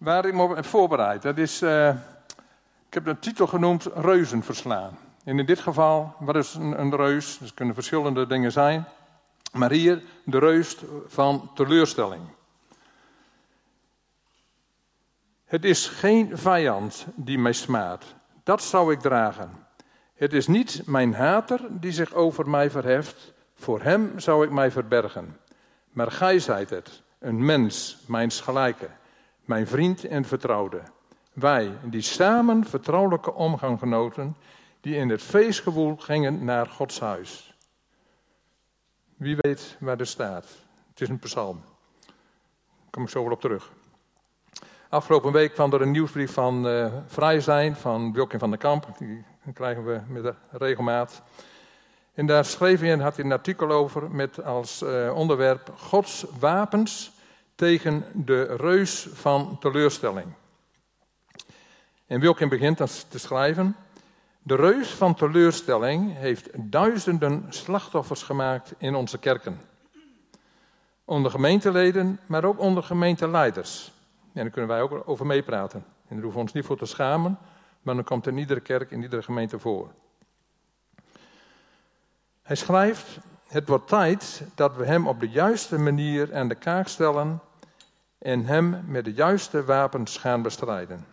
waar ik me op heb voorbereid. Dat is, uh, ik heb de titel genoemd Reuzen verslaan. En in dit geval, wat is een, een reus? Dat kunnen verschillende dingen zijn. Maar hier de reus van teleurstelling. Het is geen vijand die mij smaadt. Dat zou ik dragen. Het is niet mijn hater die zich over mij verheft. Voor hem zou ik mij verbergen. Maar gij zijt het, een mens, mijns gelijke, mijn vriend en vertrouwde. Wij, die samen vertrouwelijke omgang genoten, die in het feestgewoel gingen naar Gods huis. Wie weet waar er staat. Het is een psalm. Daar kom ik zo wel op terug. Afgelopen week kwam er een nieuwsbrief van uh, Vrij zijn, van Wilkin van der Kamp. Die krijgen we met de regelmaat. En daar schreef hij had hij een artikel over met als uh, onderwerp Gods wapens tegen de reus van teleurstelling. En Wilkin begint dan te schrijven. De reus van teleurstelling heeft duizenden slachtoffers gemaakt in onze kerken. Onder gemeenteleden, maar ook onder gemeenteleiders. En daar kunnen wij ook over meepraten. En daar hoeven we ons niet voor te schamen, maar dan komt in iedere kerk, in iedere gemeente voor. Hij schrijft: Het wordt tijd dat we hem op de juiste manier aan de kaak stellen en hem met de juiste wapens gaan bestrijden.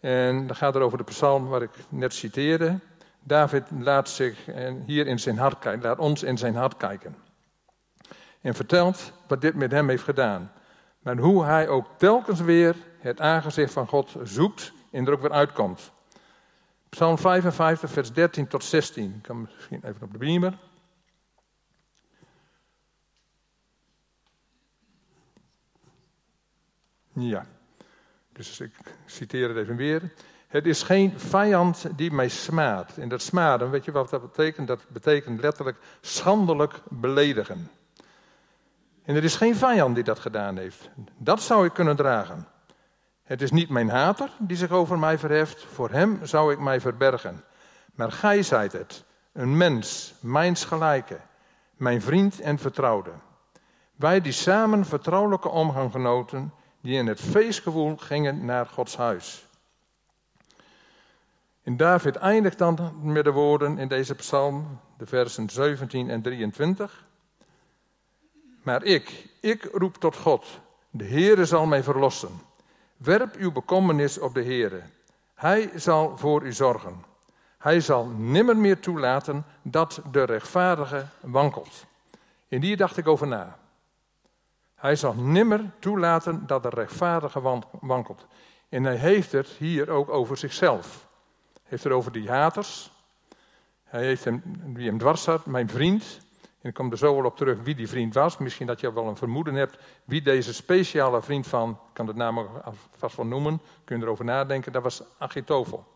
En dan gaat het over de psalm waar ik net citeerde. David laat zich hier in zijn hart kijken, laat ons in zijn hart kijken. En vertelt wat dit met hem heeft gedaan. Maar hoe hij ook telkens weer het aangezicht van God zoekt en er ook weer uitkomt. Psalm 55, vers 13 tot 16. Ik kan misschien even op de beamer. Ja, dus ik citeer het even weer. Het is geen vijand die mij smaadt. En dat smaden, weet je wat dat betekent? Dat betekent letterlijk schandelijk beledigen. En er is geen vijand die dat gedaan heeft. Dat zou ik kunnen dragen. Het is niet mijn hater die zich over mij verheft, voor hem zou ik mij verbergen. Maar gij zijt het, een mens, mijns gelijke, mijn vriend en vertrouwde. Wij die samen vertrouwelijke omgang genoten, die in het feestgewoel gingen naar Gods huis. En David eindigt dan met de woorden in deze psalm, de versen 17 en 23. Maar ik, ik roep tot God, de Heere zal mij verlossen. Werp uw bekommernis op de Heere. Hij zal voor u zorgen. Hij zal nimmer meer toelaten dat de rechtvaardige wankelt. En hier dacht ik over na. Hij zal nimmer toelaten dat de rechtvaardige wankelt. En hij heeft het hier ook over zichzelf. Hij heeft het over die haters. Hij heeft hem, wie hem dwars zat, mijn vriend. En ik kom er zo wel op terug wie die vriend was. Misschien dat je wel een vermoeden hebt wie deze speciale vriend van, ik kan het naam vast wel noemen, kun je erover nadenken, dat was Achitofel.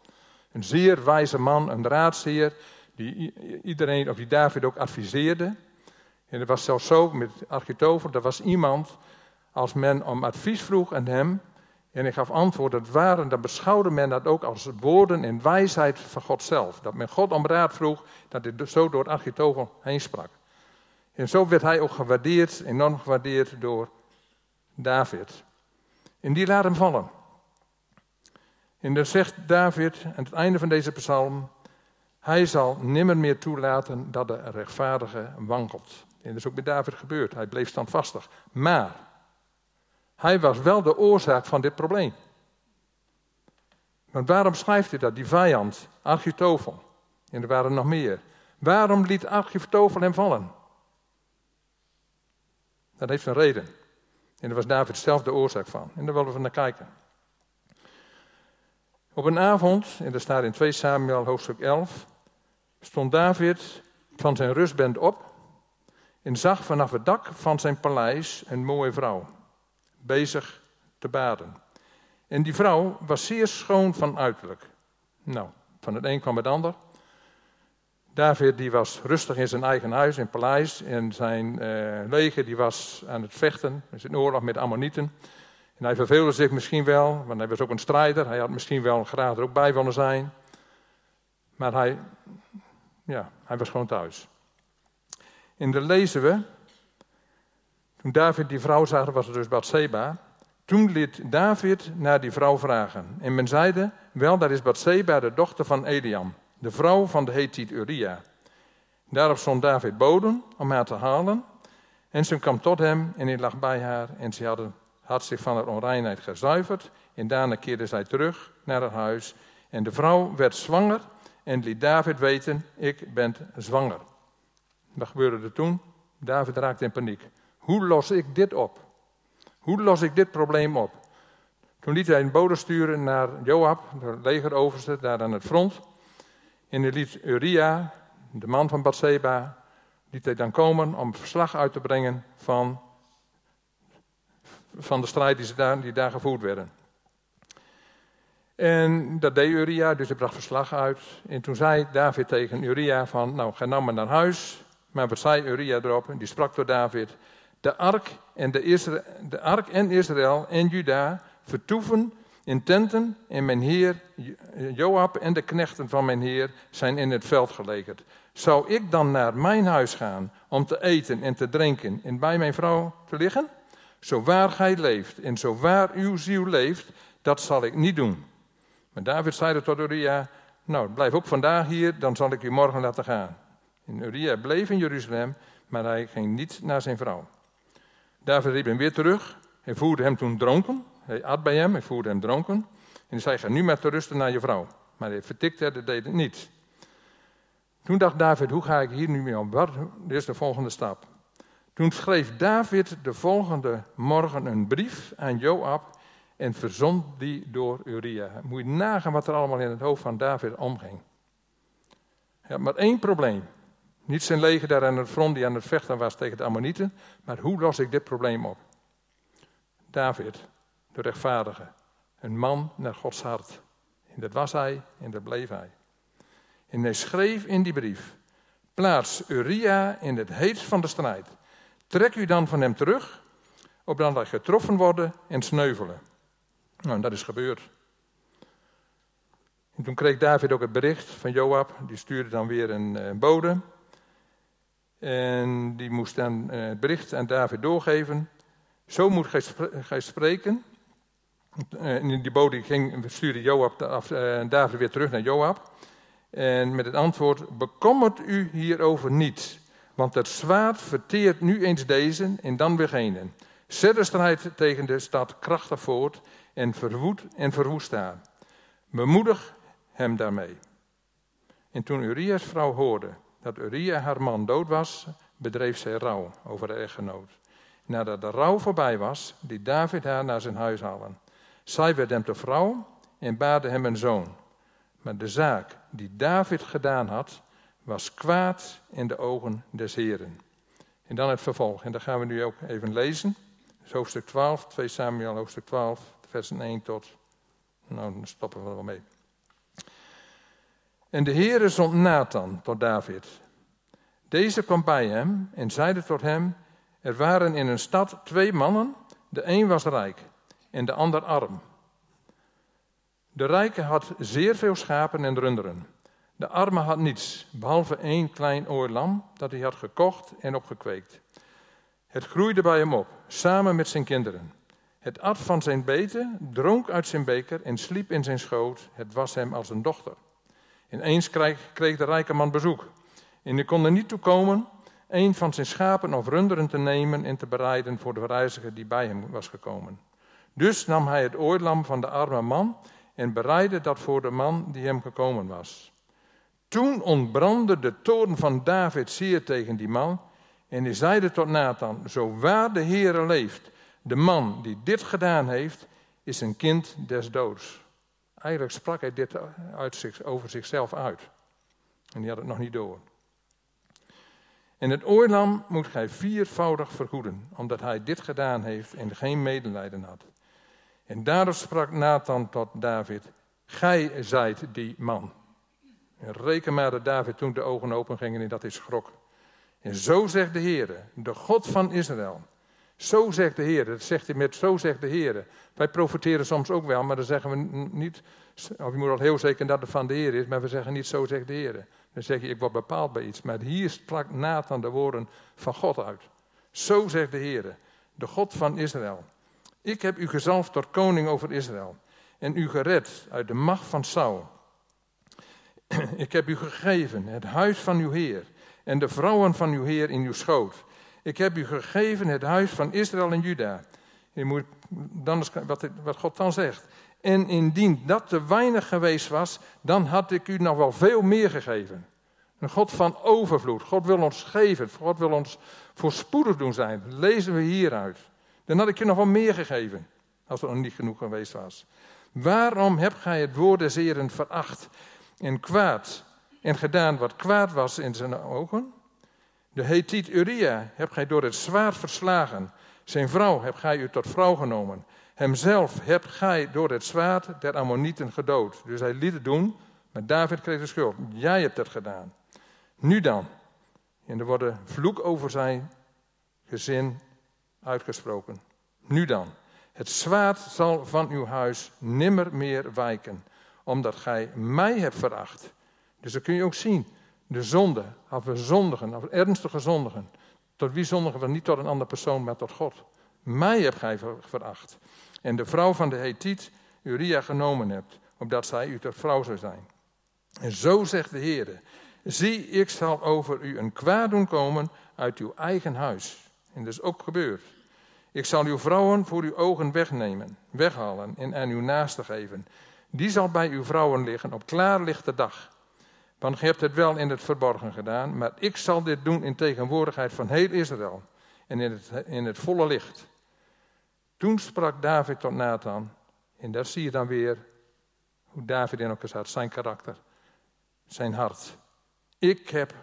Een zeer wijze man, een raadsheer, die iedereen, of die David ook adviseerde. En het was zelfs zo met Achitofel, dat was iemand, als men om advies vroeg aan hem, en hij gaf antwoord, dat waren, dan beschouwde men dat ook als woorden en wijsheid van God zelf. Dat men God om raad vroeg, dat hij zo door Achitofel heen sprak. En zo werd hij ook gewaardeerd, enorm gewaardeerd door David. En die laat hem vallen. En dan zegt David aan het einde van deze psalm: Hij zal nimmer meer toelaten dat de rechtvaardige wankelt. En dat is ook bij David gebeurd. Hij bleef standvastig. Maar hij was wel de oorzaak van dit probleem. Want waarom schrijft hij dat? Die vijand, Architofel. En er waren nog meer. Waarom liet Architofel hem vallen? Dat heeft een reden. En daar was David zelf de oorzaak van. En daar willen we naar kijken. Op een avond, en dat staat in 2 Samuel hoofdstuk 11, stond David van zijn rustband op en zag vanaf het dak van zijn paleis een mooie vrouw, bezig te baden. En die vrouw was zeer schoon van uiterlijk. Nou, van het een kwam het ander. David die was rustig in zijn eigen huis, in paleis. En zijn uh, leger die was aan het vechten. in zijn oorlog met Ammonieten. En hij verveelde zich misschien wel, want hij was ook een strijder. Hij had misschien wel graag er ook bij willen zijn. Maar hij, ja, hij was gewoon thuis. En dan lezen we, toen David die vrouw zag, was het dus Bathseba, Toen liet David naar die vrouw vragen. En men zeide, wel, dat is Bathseba, de dochter van Eliam, de vrouw van de Hethiet Uria. Daarop zond David boden om haar te halen. En ze kwam tot hem en hij lag bij haar. En ze hadden, had zich van haar onreinheid gezuiverd. En daarna keerde zij terug naar haar huis. En de vrouw werd zwanger en liet David weten, ik ben zwanger. Wat gebeurde er toen? David raakte in paniek. Hoe los ik dit op? Hoe los ik dit probleem op? Toen liet hij een bode sturen naar Joab, de legeroverste, daar aan het front. En hij liet Uria, de man van Bathseba, liet hij dan komen om verslag uit te brengen van, van de strijd die, ze daar, die daar gevoerd werden. En dat deed Uria, dus hij bracht verslag uit. En toen zei David tegen Uria van, nou ga nou maar naar huis. Maar wat zei Uria erop? Die sprak door David. De ark en, de, de ark en Israël en Juda vertoeven in tenten en mijn heer Joab en de knechten van mijn heer zijn in het veld gelegerd. Zou ik dan naar mijn huis gaan om te eten en te drinken en bij mijn vrouw te liggen? Zo waar gij leeft en zo waar uw ziel leeft, dat zal ik niet doen. Maar David zei tot Uria, nou blijf ook vandaag hier, dan zal ik u morgen laten gaan. En Uria bleef in Jeruzalem, maar hij ging niet naar zijn vrouw. David riep hem weer terug. Hij voerde hem toen dronken. Hij at bij hem, hij voerde hem dronken. En hij zei, ga nu maar te rusten naar je vrouw. Maar hij vertikte dat deed het niet. Toen dacht David, hoe ga ik hier nu mee om? Wat is de volgende stap? Toen schreef David de volgende morgen een brief aan Joab en verzond die door Uria. Moet je nagaan wat er allemaal in het hoofd van David omging. Ja, maar één probleem. Niet zijn leger daar aan het front die aan het vechten was tegen de Ammonieten, maar hoe los ik dit probleem op? David, de rechtvaardige, een man naar Gods hart. En dat was hij en dat bleef hij. En hij schreef in die brief: Plaats Uria in het heetst van de strijd. Trek u dan van hem terug, opdat hij getroffen worden en sneuvelen. Nou, dat is gebeurd. En toen kreeg David ook het bericht van Joab, die stuurde dan weer een, een eh, bode. En die moest dan eh, het bericht aan David doorgeven. Zo moet gij spreken. Eh, en die bode ging, stuurde Joab, af, David weer terug naar Joab. En met het antwoord: Bekommert u hierover niet, want het zwaard verteert nu eens deze en dan weer gene. Zet de strijd tegen de stad krachtig voort en verwoed en verwoest haar. Bemoedig hem daarmee. En toen Urias vrouw hoorde dat Uria haar man dood was, bedreef zij rouw over de echtgenoot. Nadat de rouw voorbij was, liet David haar naar zijn huis halen. Zij werd hem te vrouw en baarde hem een zoon. Maar de zaak die David gedaan had, was kwaad in de ogen des Heren. En dan het vervolg, en dat gaan we nu ook even lezen. Dus hoofdstuk 12, 2 Samuel, hoofdstuk 12, versen 1 tot. Nou, dan stoppen we wel mee. En de Heere zond Nathan tot David. Deze kwam bij hem en zeide tot hem: Er waren in een stad twee mannen, de een was rijk en de ander arm. De rijke had zeer veel schapen en runderen. De arme had niets, behalve één klein oorlam dat hij had gekocht en opgekweekt. Het groeide bij hem op, samen met zijn kinderen. Het at van zijn beten, dronk uit zijn beker en sliep in zijn schoot. Het was hem als een dochter. Ineens kreeg, kreeg de rijke man bezoek. En hij kon er niet toe komen een van zijn schapen of runderen te nemen en te bereiden voor de reiziger die bij hem was gekomen. Dus nam hij het oorlam van de arme man en bereidde dat voor de man die hem gekomen was. Toen ontbrandde de toorn van David zeer tegen die man en hij zeide tot Nathan, zo waar de Heere leeft, de man die dit gedaan heeft, is een kind des doods. Eigenlijk sprak hij dit over zichzelf uit. En die had het nog niet door. En het oorlam moet gij viervoudig vergoeden, omdat hij dit gedaan heeft en geen medelijden had. En daarop sprak Nathan tot David, gij zijt die man. En reken maar dat David toen de ogen open gingen en dat is schrok. En zo zegt de Heer, de God van Israël. Zo zegt de Heer. Dat zegt hij met zo zegt de Heer. Wij profiteren soms ook wel, maar dan zeggen we niet, of je moet al heel zeker dat het van de Heer is, maar we zeggen niet zo zegt de Heer. Dan zeg je, ik word bepaald bij iets. Maar hier sprak Nathan de woorden van God uit. Zo zegt de Heer, de God van Israël. Ik heb u gezalfd tot koning over Israël en u gered uit de macht van Saul. Ik heb u gegeven het huis van uw Heer en de vrouwen van uw Heer in uw schoot. Ik heb u gegeven het huis van Israël en Juda. Je moet dan wat, wat God dan zegt. En indien dat te weinig geweest was, dan had ik u nog wel veel meer gegeven. Een God van overvloed. God wil ons geven. God wil ons voorspoedig doen zijn. Lezen we hieruit. Dan had ik je nog wel meer gegeven. Als het nog niet genoeg geweest was. Waarom hebt gij het woord des Heren veracht en kwaad en gedaan wat kwaad was in zijn ogen? De Hethiet Uria hebt gij door het zwaard verslagen. Zijn vrouw hebt gij u tot vrouw genomen. Hemzelf hebt gij door het zwaard der Ammonieten gedood. Dus hij liet het doen, maar David kreeg de schuld. Jij hebt het gedaan. Nu dan. En er wordt vloek over zijn gezin uitgesproken. Nu dan. Het zwaard zal van uw huis nimmer meer wijken, omdat gij mij hebt veracht. Dus dan kun je ook zien, de zonde, of we zondigen, of ernstige zondigen. Tot wie zondigen we? Niet tot een andere persoon, maar tot God. Mij hebt gij veracht. En de vrouw van de Hethiet Uria genomen hebt, opdat zij u tot vrouw zou zijn. En zo zegt de Heer, zie, ik zal over u een kwaad doen komen uit uw eigen huis. En dat is ook gebeurd. Ik zal uw vrouwen voor uw ogen wegnemen, weghalen en aan uw naaste geven. Die zal bij uw vrouwen liggen op klaarlichte dag. Want ge hebt het wel in het verborgen gedaan, maar ik zal dit doen in tegenwoordigheid van heel Israël en in het, in het volle licht. Toen sprak David tot Nathan, en daar zie je dan weer hoe David in elkaar zat, zijn karakter, zijn hart. Ik heb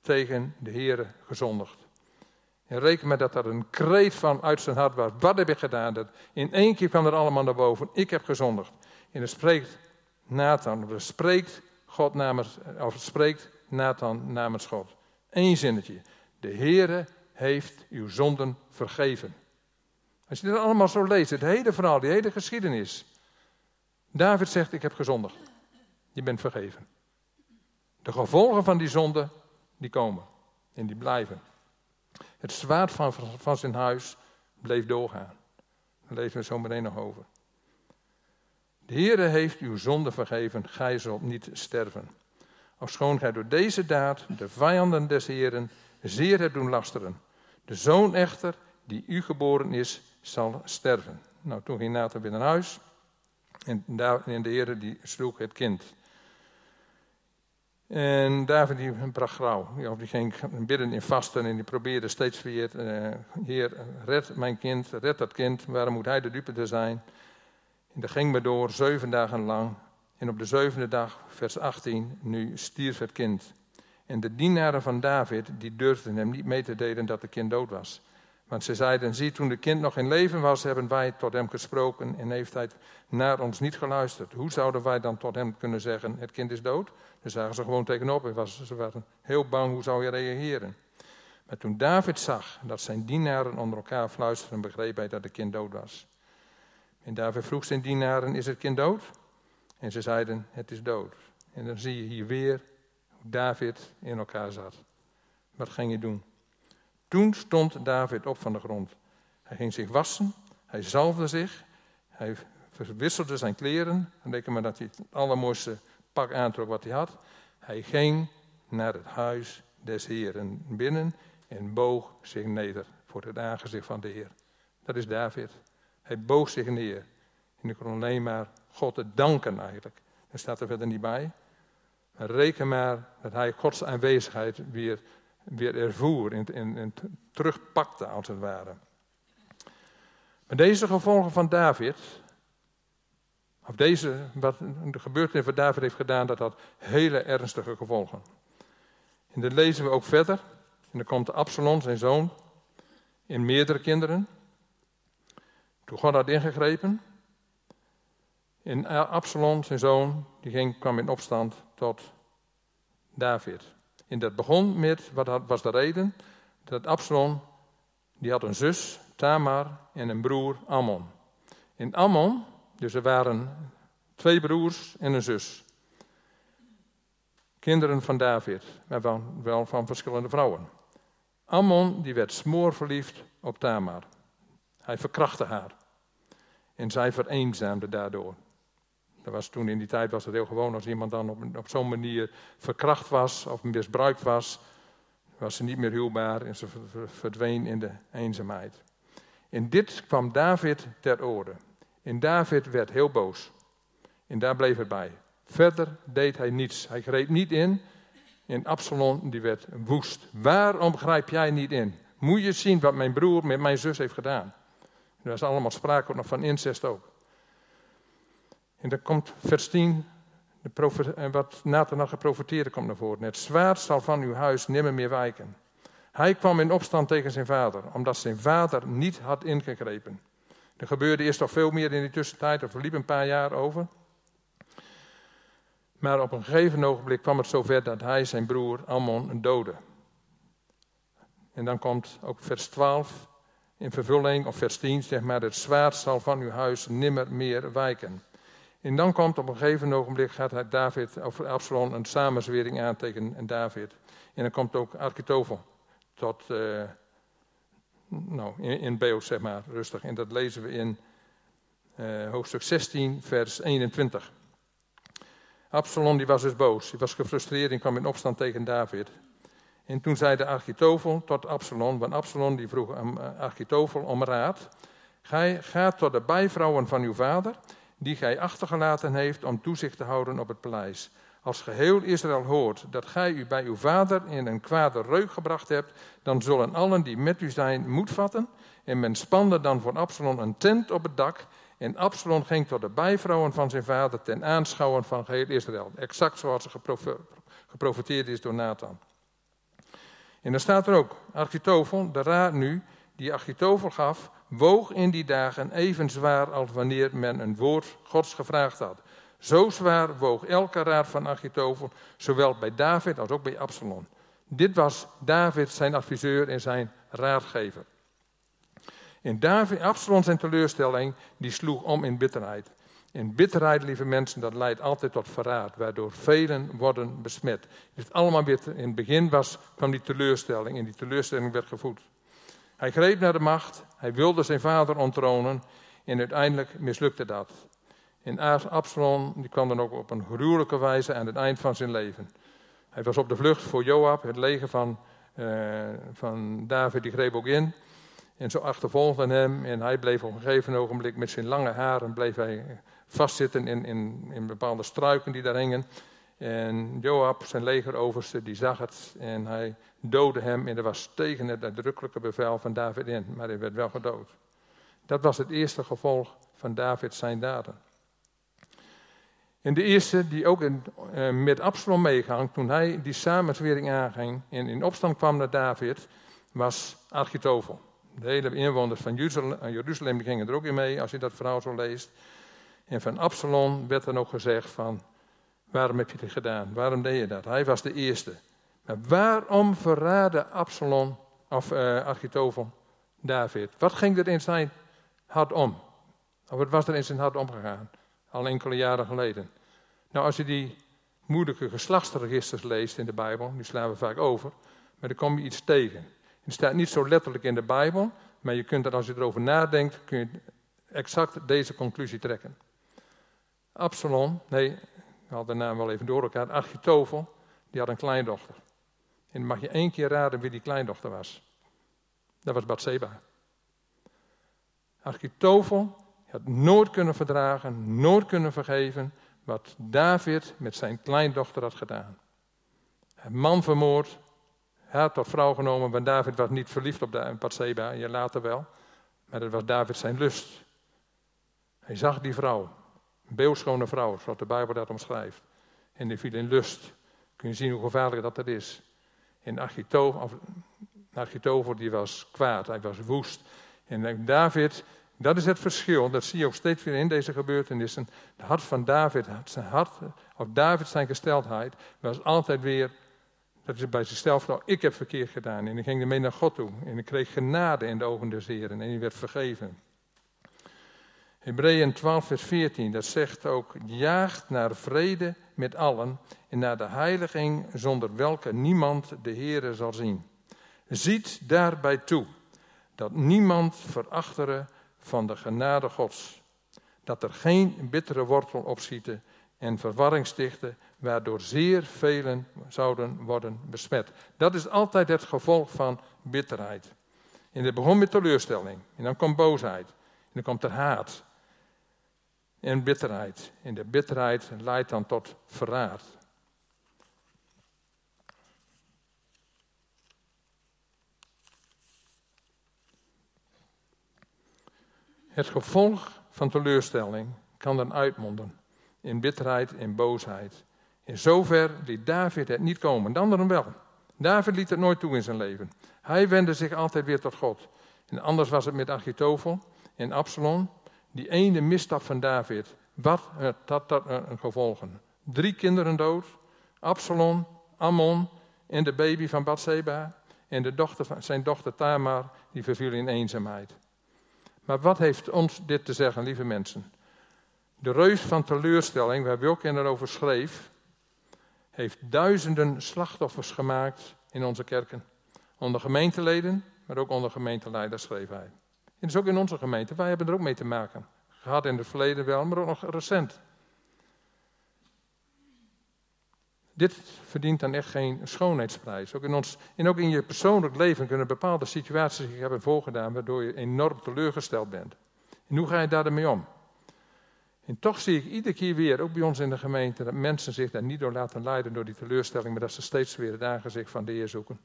tegen de Heere gezondigd. En reken met dat er een kreet van uit zijn hart was. Wat heb ik gedaan? Dat in één keer kwam er allemaal naar boven. Ik heb gezondigd. En dan spreekt Nathan, of spreekt God namens, of spreekt Nathan namens God. Eén zinnetje. De Heere heeft uw zonden vergeven. Als je dat allemaal zo leest, het hele verhaal, die hele geschiedenis. David zegt, ik heb gezondigd. Je bent vergeven. De gevolgen van die zonde, die komen. En die blijven. Het zwaard van, van zijn huis bleef doorgaan. Daar lezen we zo meteen nog over. De Heere heeft uw zonde vergeven, gij zult niet sterven. Ofschoon gij door deze daad de vijanden des Heeren zeer hebt doen lasteren. De zoon echter, die u geboren is, zal sterven. Nou, toen ging Nathan weer naar huis. En, de Heer die sloeg het kind. En David die bracht grauw. Die ging bidden in vasten en die probeerde steeds weer... Uh, Heer, red mijn kind, red dat kind. Waarom moet hij de dupe zijn? En dat ging maar door, zeven dagen lang. En op de zevende dag, vers 18, nu stierf het kind. En de dienaren van David, die durfden hem niet mee te delen dat het kind dood was. Want ze zeiden, zie, toen het kind nog in leven was, hebben wij tot hem gesproken en heeft hij naar ons niet geluisterd. Hoe zouden wij dan tot hem kunnen zeggen, het kind is dood? Dan zagen ze gewoon tegenop. Ze waren heel bang, hoe zou je reageren? Maar toen David zag dat zijn dienaren onder elkaar fluisterden, begreep hij dat het kind dood was. En David vroeg zijn dienaren, is het kind dood? En ze zeiden, het is dood. En dan zie je hier weer hoe David in elkaar zat. Wat ging je doen? Toen stond David op van de grond. Hij ging zich wassen, hij zalfde zich, hij verwisselde zijn kleren. En reken maar dat hij het allermooiste pak aantrok wat hij had. Hij ging naar het huis des Heeren binnen en boog zich neder voor het aangezicht van de Heer. Dat is David. Hij boog zich neer. En ik kon alleen maar God te danken eigenlijk. Dat staat er verder niet bij. Maar reken maar dat hij Gods aanwezigheid weer weer ervoer en, en, en terugpakte, als het ware. Maar deze gevolgen van David, of deze, wat de gebeurtenis van David heeft gedaan, dat had hele ernstige gevolgen. En dat lezen we ook verder. En dan komt Absalom, zijn zoon, en meerdere kinderen. Toen God had ingegrepen. En Absalom, zijn zoon, die ging, kwam in opstand tot David. En dat begon met, wat was de reden? Dat Absalom, die had een zus, Tamar, en een broer, Ammon. En Ammon, dus er waren twee broers en een zus. Kinderen van David, maar wel van verschillende vrouwen. Ammon, die werd smoorverliefd op Tamar. Hij verkrachtte haar. En zij vereenzaamde daardoor. Dat was, toen in die tijd was het heel gewoon als iemand dan op, op zo'n manier verkracht was of misbruikt was, was ze niet meer huwbaar en ze verdween in de eenzaamheid. En dit kwam David ter orde. En David werd heel boos. En daar bleef het bij. Verder deed hij niets. Hij greep niet in. En Absalom die werd woest. Waarom grijp jij niet in? Moet je zien wat mijn broer met mijn zus heeft gedaan. Er was allemaal sprake nog van incest ook. En dan komt vers 10, de en wat Nathan had komt naar voren. Het zwaard zal van uw huis nimmer meer wijken. Hij kwam in opstand tegen zijn vader, omdat zijn vader niet had ingegrepen. Er gebeurde eerst nog veel meer in die tussentijd, er verliep een paar jaar over. Maar op een gegeven ogenblik kwam het zover dat hij zijn broer Ammon doodde. En dan komt ook vers 12 in vervulling, of vers 10, zeg maar, het zwaard zal van uw huis nimmer meer wijken. En dan komt op een gegeven ogenblik, gaat David, of Absalom een samenzwering aan tegen David. En dan komt ook Architophel tot, uh, nou, in, in, beeld, zeg maar, rustig. En dat lezen we in uh, hoofdstuk 16, vers 21. Absalom die was dus boos, hij was gefrustreerd en kwam in opstand tegen David. En toen zei de Architofel tot Absalom, want Absalom die vroeg aan eh, Architofel om raad. Gij gaat tot de bijvrouwen van uw vader, die gij achtergelaten heeft om toezicht te houden op het paleis. Als geheel Israël hoort dat gij u bij uw vader in een kwade reuk gebracht hebt, dan zullen allen die met u zijn moed vatten. En men spande dan voor Absalom een tent op het dak. En Absalom ging tot de bijvrouwen van zijn vader ten aanschouwen van geheel Israël. Exact zoals er geprofiteerd is door Nathan. En dan staat er ook, Architofel, de raad nu, die Architofel gaf, woog in die dagen even zwaar als wanneer men een woord Gods gevraagd had. Zo zwaar woog elke raad van Achitofel, zowel bij David als ook bij Absalom. Dit was David zijn adviseur en zijn raadgever. En David, Absalom zijn teleurstelling, die sloeg om in bitterheid. En bitterheid, lieve mensen, dat leidt altijd tot verraad, waardoor velen worden besmet. Het allemaal bitter. In het begin was, kwam die teleurstelling en die teleurstelling werd gevoed. Hij greep naar de macht, hij wilde zijn vader onttronen en uiteindelijk mislukte dat. En Absalom die kwam dan ook op een gruwelijke wijze aan het eind van zijn leven. Hij was op de vlucht voor Joab, het leger van, uh, van David, die greep ook in. En zo achtervolgden hem en hij bleef op een gegeven ogenblik met zijn lange haren bleef hij vastzitten in, in, in bepaalde struiken die daar hingen. En Joab, zijn legeroverste, die zag het en hij doodde hem. En dat was tegen het uitdrukkelijke bevel van David in, maar hij werd wel gedood. Dat was het eerste gevolg van David zijn daden. En de eerste die ook in, uh, met Absalom meegang, toen hij die samenzwering aanging en in opstand kwam naar David, was Architofel. De hele inwoners van Jeruzalem gingen er ook in mee, als je dat verhaal zo leest. En van Absalom werd dan ook gezegd van, waarom heb je dit gedaan? Waarom deed je dat? Hij was de eerste. Maar waarom verraadde Absalom, of uh, Architofel, David? Wat ging er in zijn hart om? Of wat was er in zijn hart omgegaan? Al enkele jaren geleden. Nou, als je die moeilijke geslachtsregisters leest in de Bijbel, die slaan we vaak over, maar dan kom je iets tegen. Het staat niet zo letterlijk in de Bijbel, maar je kunt er als je erover nadenkt, kun je exact deze conclusie trekken. Absalom, nee, ik haal de naam wel even door elkaar, Achitofel, die had een kleindochter. En mag je één keer raden wie die kleindochter was. Dat was Bathseba. Achitofel had nooit kunnen verdragen, nooit kunnen vergeven wat David met zijn kleindochter had gedaan. Een man vermoord, hij had tot vrouw genomen, maar David was niet verliefd op Bathseba, je later wel. Maar dat was David zijn lust. Hij zag die vrouw, een beeldschone vrouw, zoals de Bijbel dat omschrijft. En die viel in lust. Kun je zien hoe gevaarlijk dat dat is. En Achitophel, die was kwaad, hij was woest. En David, dat is het verschil, dat zie je ook steeds weer in deze gebeurtenissen. Het hart van David, zijn hart, of David zijn gesteldheid, was altijd weer, dat is bij zichzelf, nou, ik heb verkeerd gedaan. En ik ging ermee naar God toe. En ik kreeg genade in de ogen des Heren en hij werd vergeven. Hebreeën 12, vers 14, dat zegt ook, jaagt naar vrede met allen en naar de heiliging zonder welke niemand de Heere zal zien. Ziet daarbij toe dat niemand verachtere van de genade Gods. dat er geen bittere wortel opschieten en verwarring stichten, waardoor zeer velen zouden worden besmet. Dat is altijd het gevolg van bitterheid. En het begon met teleurstelling, en dan komt boosheid, en dan komt er haat en bitterheid. En de bitterheid leidt dan tot verraad. Het gevolg van teleurstelling kan dan uitmonden in bitterheid en boosheid. In zover liet David het niet komen, de anderen wel. David liet het nooit toe in zijn leven. Hij wendde zich altijd weer tot God. En anders was het met Achitofel en Absalom, die ene misstap van David. Wat had dat een gevolgen? Drie kinderen dood, Absalom, Ammon en de baby van Bathseba. En de dochter van, zijn dochter Tamar, die verviel in eenzaamheid. Maar wat heeft ons dit te zeggen, lieve mensen? De reus van teleurstelling, waar Wilken erover schreef, heeft duizenden slachtoffers gemaakt in onze kerken. Onder gemeenteleden, maar ook onder gemeenteleiders, schreef hij. En dus ook in onze gemeente, wij hebben er ook mee te maken. Gehad in het verleden wel, maar ook nog recent. Dit verdient dan echt geen schoonheidsprijs. Ook in, ons, en ook in je persoonlijk leven kunnen bepaalde situaties zich hebben voorgedaan waardoor je enorm teleurgesteld bent. En hoe ga je daarmee om? En toch zie ik iedere keer weer, ook bij ons in de gemeente, dat mensen zich daar niet door laten leiden door die teleurstelling, maar dat ze steeds weer het aangezicht van de Heer zoeken.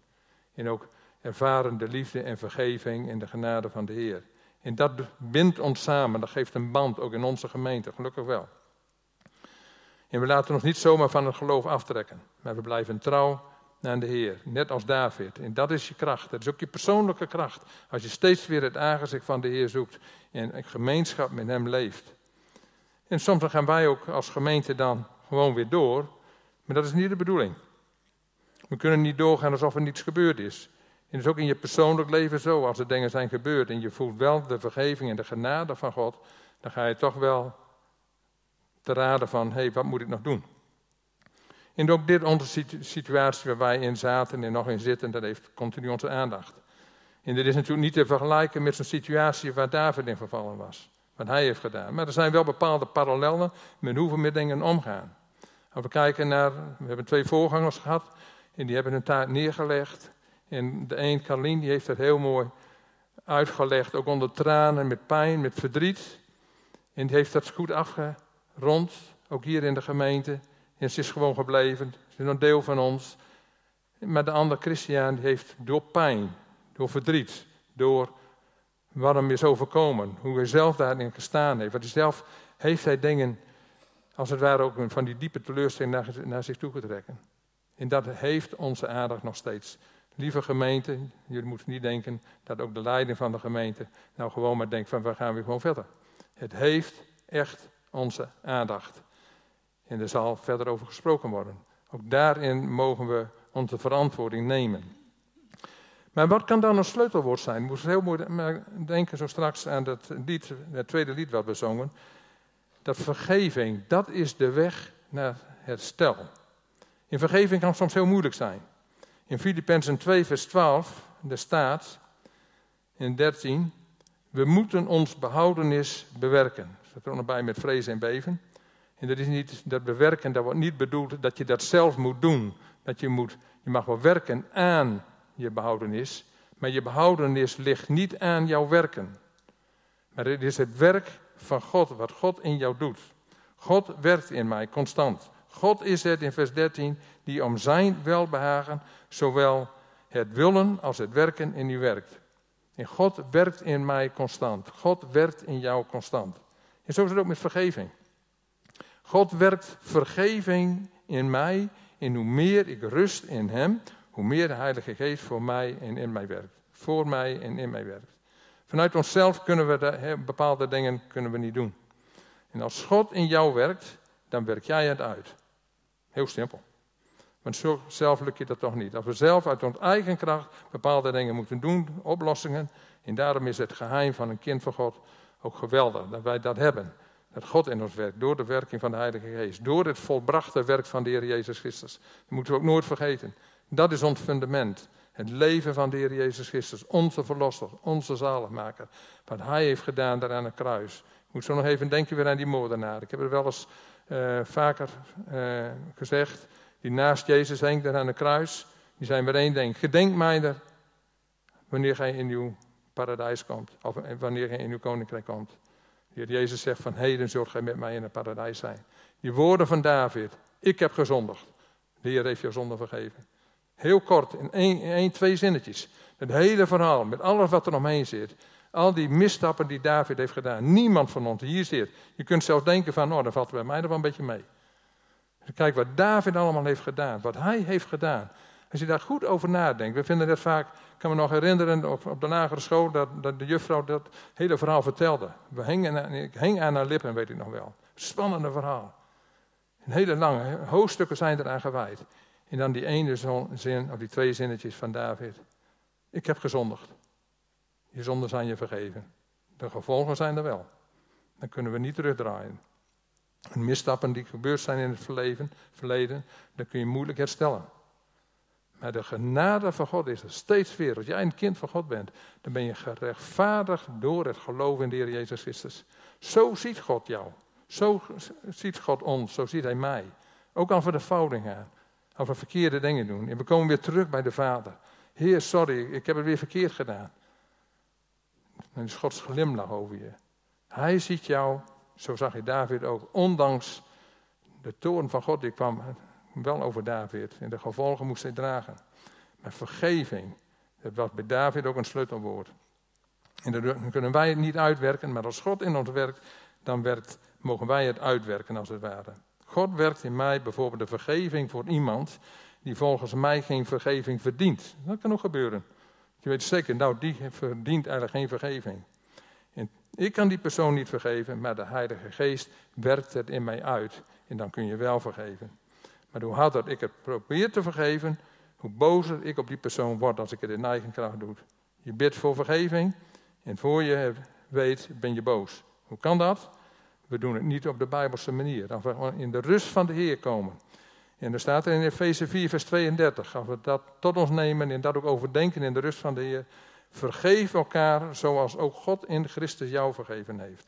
En ook ervaren de liefde en vergeving en de genade van de Heer. En dat bindt ons samen, dat geeft een band, ook in onze gemeente, gelukkig wel. En we laten ons niet zomaar van het geloof aftrekken, maar we blijven trouw aan de Heer, net als David. En dat is je kracht, dat is ook je persoonlijke kracht. Als je steeds weer het aangezicht van de Heer zoekt en een gemeenschap met Hem leeft. En soms gaan wij ook als gemeente dan gewoon weer door, maar dat is niet de bedoeling. We kunnen niet doorgaan alsof er niets gebeurd is. Dat is ook in je persoonlijk leven zo. Als er dingen zijn gebeurd en je voelt wel de vergeving en de genade van God, dan ga je toch wel te raden van, hé, hey, wat moet ik nog doen? En ook dit onze situatie waar wij in zaten en nog in zitten, dat heeft continu onze aandacht. En dit is natuurlijk niet te vergelijken met zo'n situatie waar David in vervallen was. Wat hij heeft gedaan. Maar er zijn wel bepaalde parallellen met hoe we met dingen omgaan. Als we kijken naar, we hebben twee voorgangers gehad en die hebben hun taart neergelegd. En de een, Carlien, die heeft het heel mooi uitgelegd, ook onder tranen, met pijn, met verdriet. En die heeft dat goed afgerond, ook hier in de gemeente. En ze is gewoon gebleven, ze is een deel van ons. Maar de andere Christian die heeft door pijn, door verdriet, door wat hem is overkomen, hoe hij zelf daarin gestaan heeft. Want hij zelf heeft hij dingen, als het ware ook van die diepe teleurstelling naar, naar zich toe getrokken. En dat heeft onze aandacht nog steeds. Lieve gemeente, jullie moeten niet denken dat ook de leiding van de gemeente nou gewoon maar denkt van we gaan weer gewoon verder. Het heeft echt onze aandacht. En er zal verder over gesproken worden. Ook daarin mogen we onze verantwoording nemen. Maar wat kan dan een sleutelwoord zijn? Moest heel mooi denken zo straks aan dat lied, het tweede lied wat we zongen. Dat vergeving, dat is de weg naar herstel. In vergeving kan soms heel moeilijk zijn. In Filippenzen 2, vers 12, daar staat in 13, we moeten ons behoudenis bewerken. Dat staat er nog bij met vrezen en beven. En dat is niet, dat bewerken, dat wordt niet bedoeld dat je dat zelf moet doen. Dat je moet, je mag wel werken aan je behoudenis, maar je behoudenis ligt niet aan jouw werken. Maar het is het werk van God, wat God in jou doet. God werkt in mij constant. God is het in vers 13 die om zijn welbehagen zowel het willen als het werken in u werkt. En God werkt in mij constant. God werkt in jou constant. En zo is het ook met vergeving. God werkt vergeving in mij. En hoe meer ik rust in Hem, hoe meer de Heilige Geest voor mij en in mij werkt. Voor mij en in mij werkt. Vanuit onszelf kunnen we de, bepaalde dingen kunnen we niet doen. En als God in jou werkt, dan werk jij het uit. Heel simpel. Want zelf lukt je dat toch niet. Als we zelf uit onze eigen kracht bepaalde dingen moeten doen, oplossingen. En daarom is het geheim van een kind van God ook geweldig dat wij dat hebben. Dat God in ons werkt, door de werking van de Heilige Geest. Door het volbrachte werk van de Heer Jezus Christus. Dat moeten we ook nooit vergeten. Dat is ons fundament. Het leven van de Heer Jezus Christus, onze verlosser, onze zaligmaker. Wat Hij heeft gedaan daar aan het kruis. Moet zo nog even denken weer aan die moordenaar. Ik heb er wel eens uh, vaker uh, gezegd. Die naast Jezus daar aan de kruis. Die zijn weer één ding. Gedenk mij er wanneer gij in uw paradijs komt. Of wanneer gij in uw koninkrijk komt. De Jezus zegt van heden zult gij met mij in het paradijs zijn. Die woorden van David. Ik heb gezondigd. De Heer heeft jou zonde vergeven. Heel kort, in één, in één, twee zinnetjes. Het hele verhaal, met alles wat er omheen zit. Al die misstappen die David heeft gedaan. Niemand van ons hier zit. Je kunt zelfs denken van, oh, dat valt bij mij er wel een beetje mee. Kijk wat David allemaal heeft gedaan. Wat hij heeft gedaan. Als je daar goed over nadenkt. We vinden dat vaak, ik kan me nog herinneren op, op de lagere school, dat, dat de juffrouw dat hele verhaal vertelde. We hingen, ik hing aan haar lippen, weet ik nog wel. Spannende verhaal. Een hele lange, hoofdstukken zijn eraan gewijd. En dan die ene zin, of die twee zinnetjes van David. Ik heb gezondigd. Je zonden zijn je vergeven. De gevolgen zijn er wel. Dan kunnen we niet terugdraaien. En misstappen die gebeurd zijn in het verleden, verleden, dan kun je moeilijk herstellen. Maar de genade van God is er steeds weer. Als jij een kind van God bent, dan ben je gerechtvaardigd door het geloof in de Heer Jezus Christus. Zo ziet God jou. Zo ziet God ons. Zo ziet Hij mij. Ook al voor de fouten gaan. Als we verkeerde dingen doen. En we komen weer terug bij de Vader. Heer, sorry, ik heb het weer verkeerd gedaan. Dan is Gods glimlach over je. Hij ziet jou, zo zag je David ook, ondanks de toorn van God, die kwam wel over David. En de gevolgen moest hij dragen. Maar vergeving, dat was bij David ook een sleutelwoord. En dat kunnen wij het niet uitwerken, maar als God in ons werkt, dan mogen wij het uitwerken als het ware. God werkt in mij bijvoorbeeld de vergeving voor iemand die volgens mij geen vergeving verdient. Dat kan ook gebeuren. Je weet zeker, nou die verdient eigenlijk geen vergeving. En ik kan die persoon niet vergeven, maar de Heilige Geest werkt het in mij uit. En dan kun je wel vergeven. Maar hoe harder ik het probeer te vergeven, hoe bozer ik op die persoon word als ik het in eigen kracht doe. Je bidt voor vergeving en voor je weet ben je boos. Hoe kan dat? We doen het niet op de Bijbelse manier. Dan in de rust van de Heer komen. En er staat er in Efeze 4, vers 32. Als we dat tot ons nemen en dat ook overdenken in de rust van de Heer. Vergeef elkaar zoals ook God in Christus jou vergeven heeft.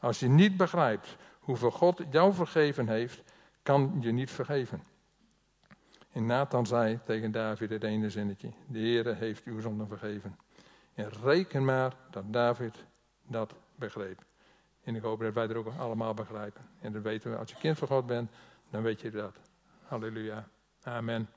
Als je niet begrijpt hoeveel God jou vergeven heeft, kan je niet vergeven. En Nathan zei tegen David het ene zinnetje: De Heere heeft uw zonde vergeven. En reken maar dat David dat begreep. En ik hoop dat wij er ook allemaal begrijpen. En dat weten we, als je kind van God bent, dan weet je dat. Hallelujah. Amen.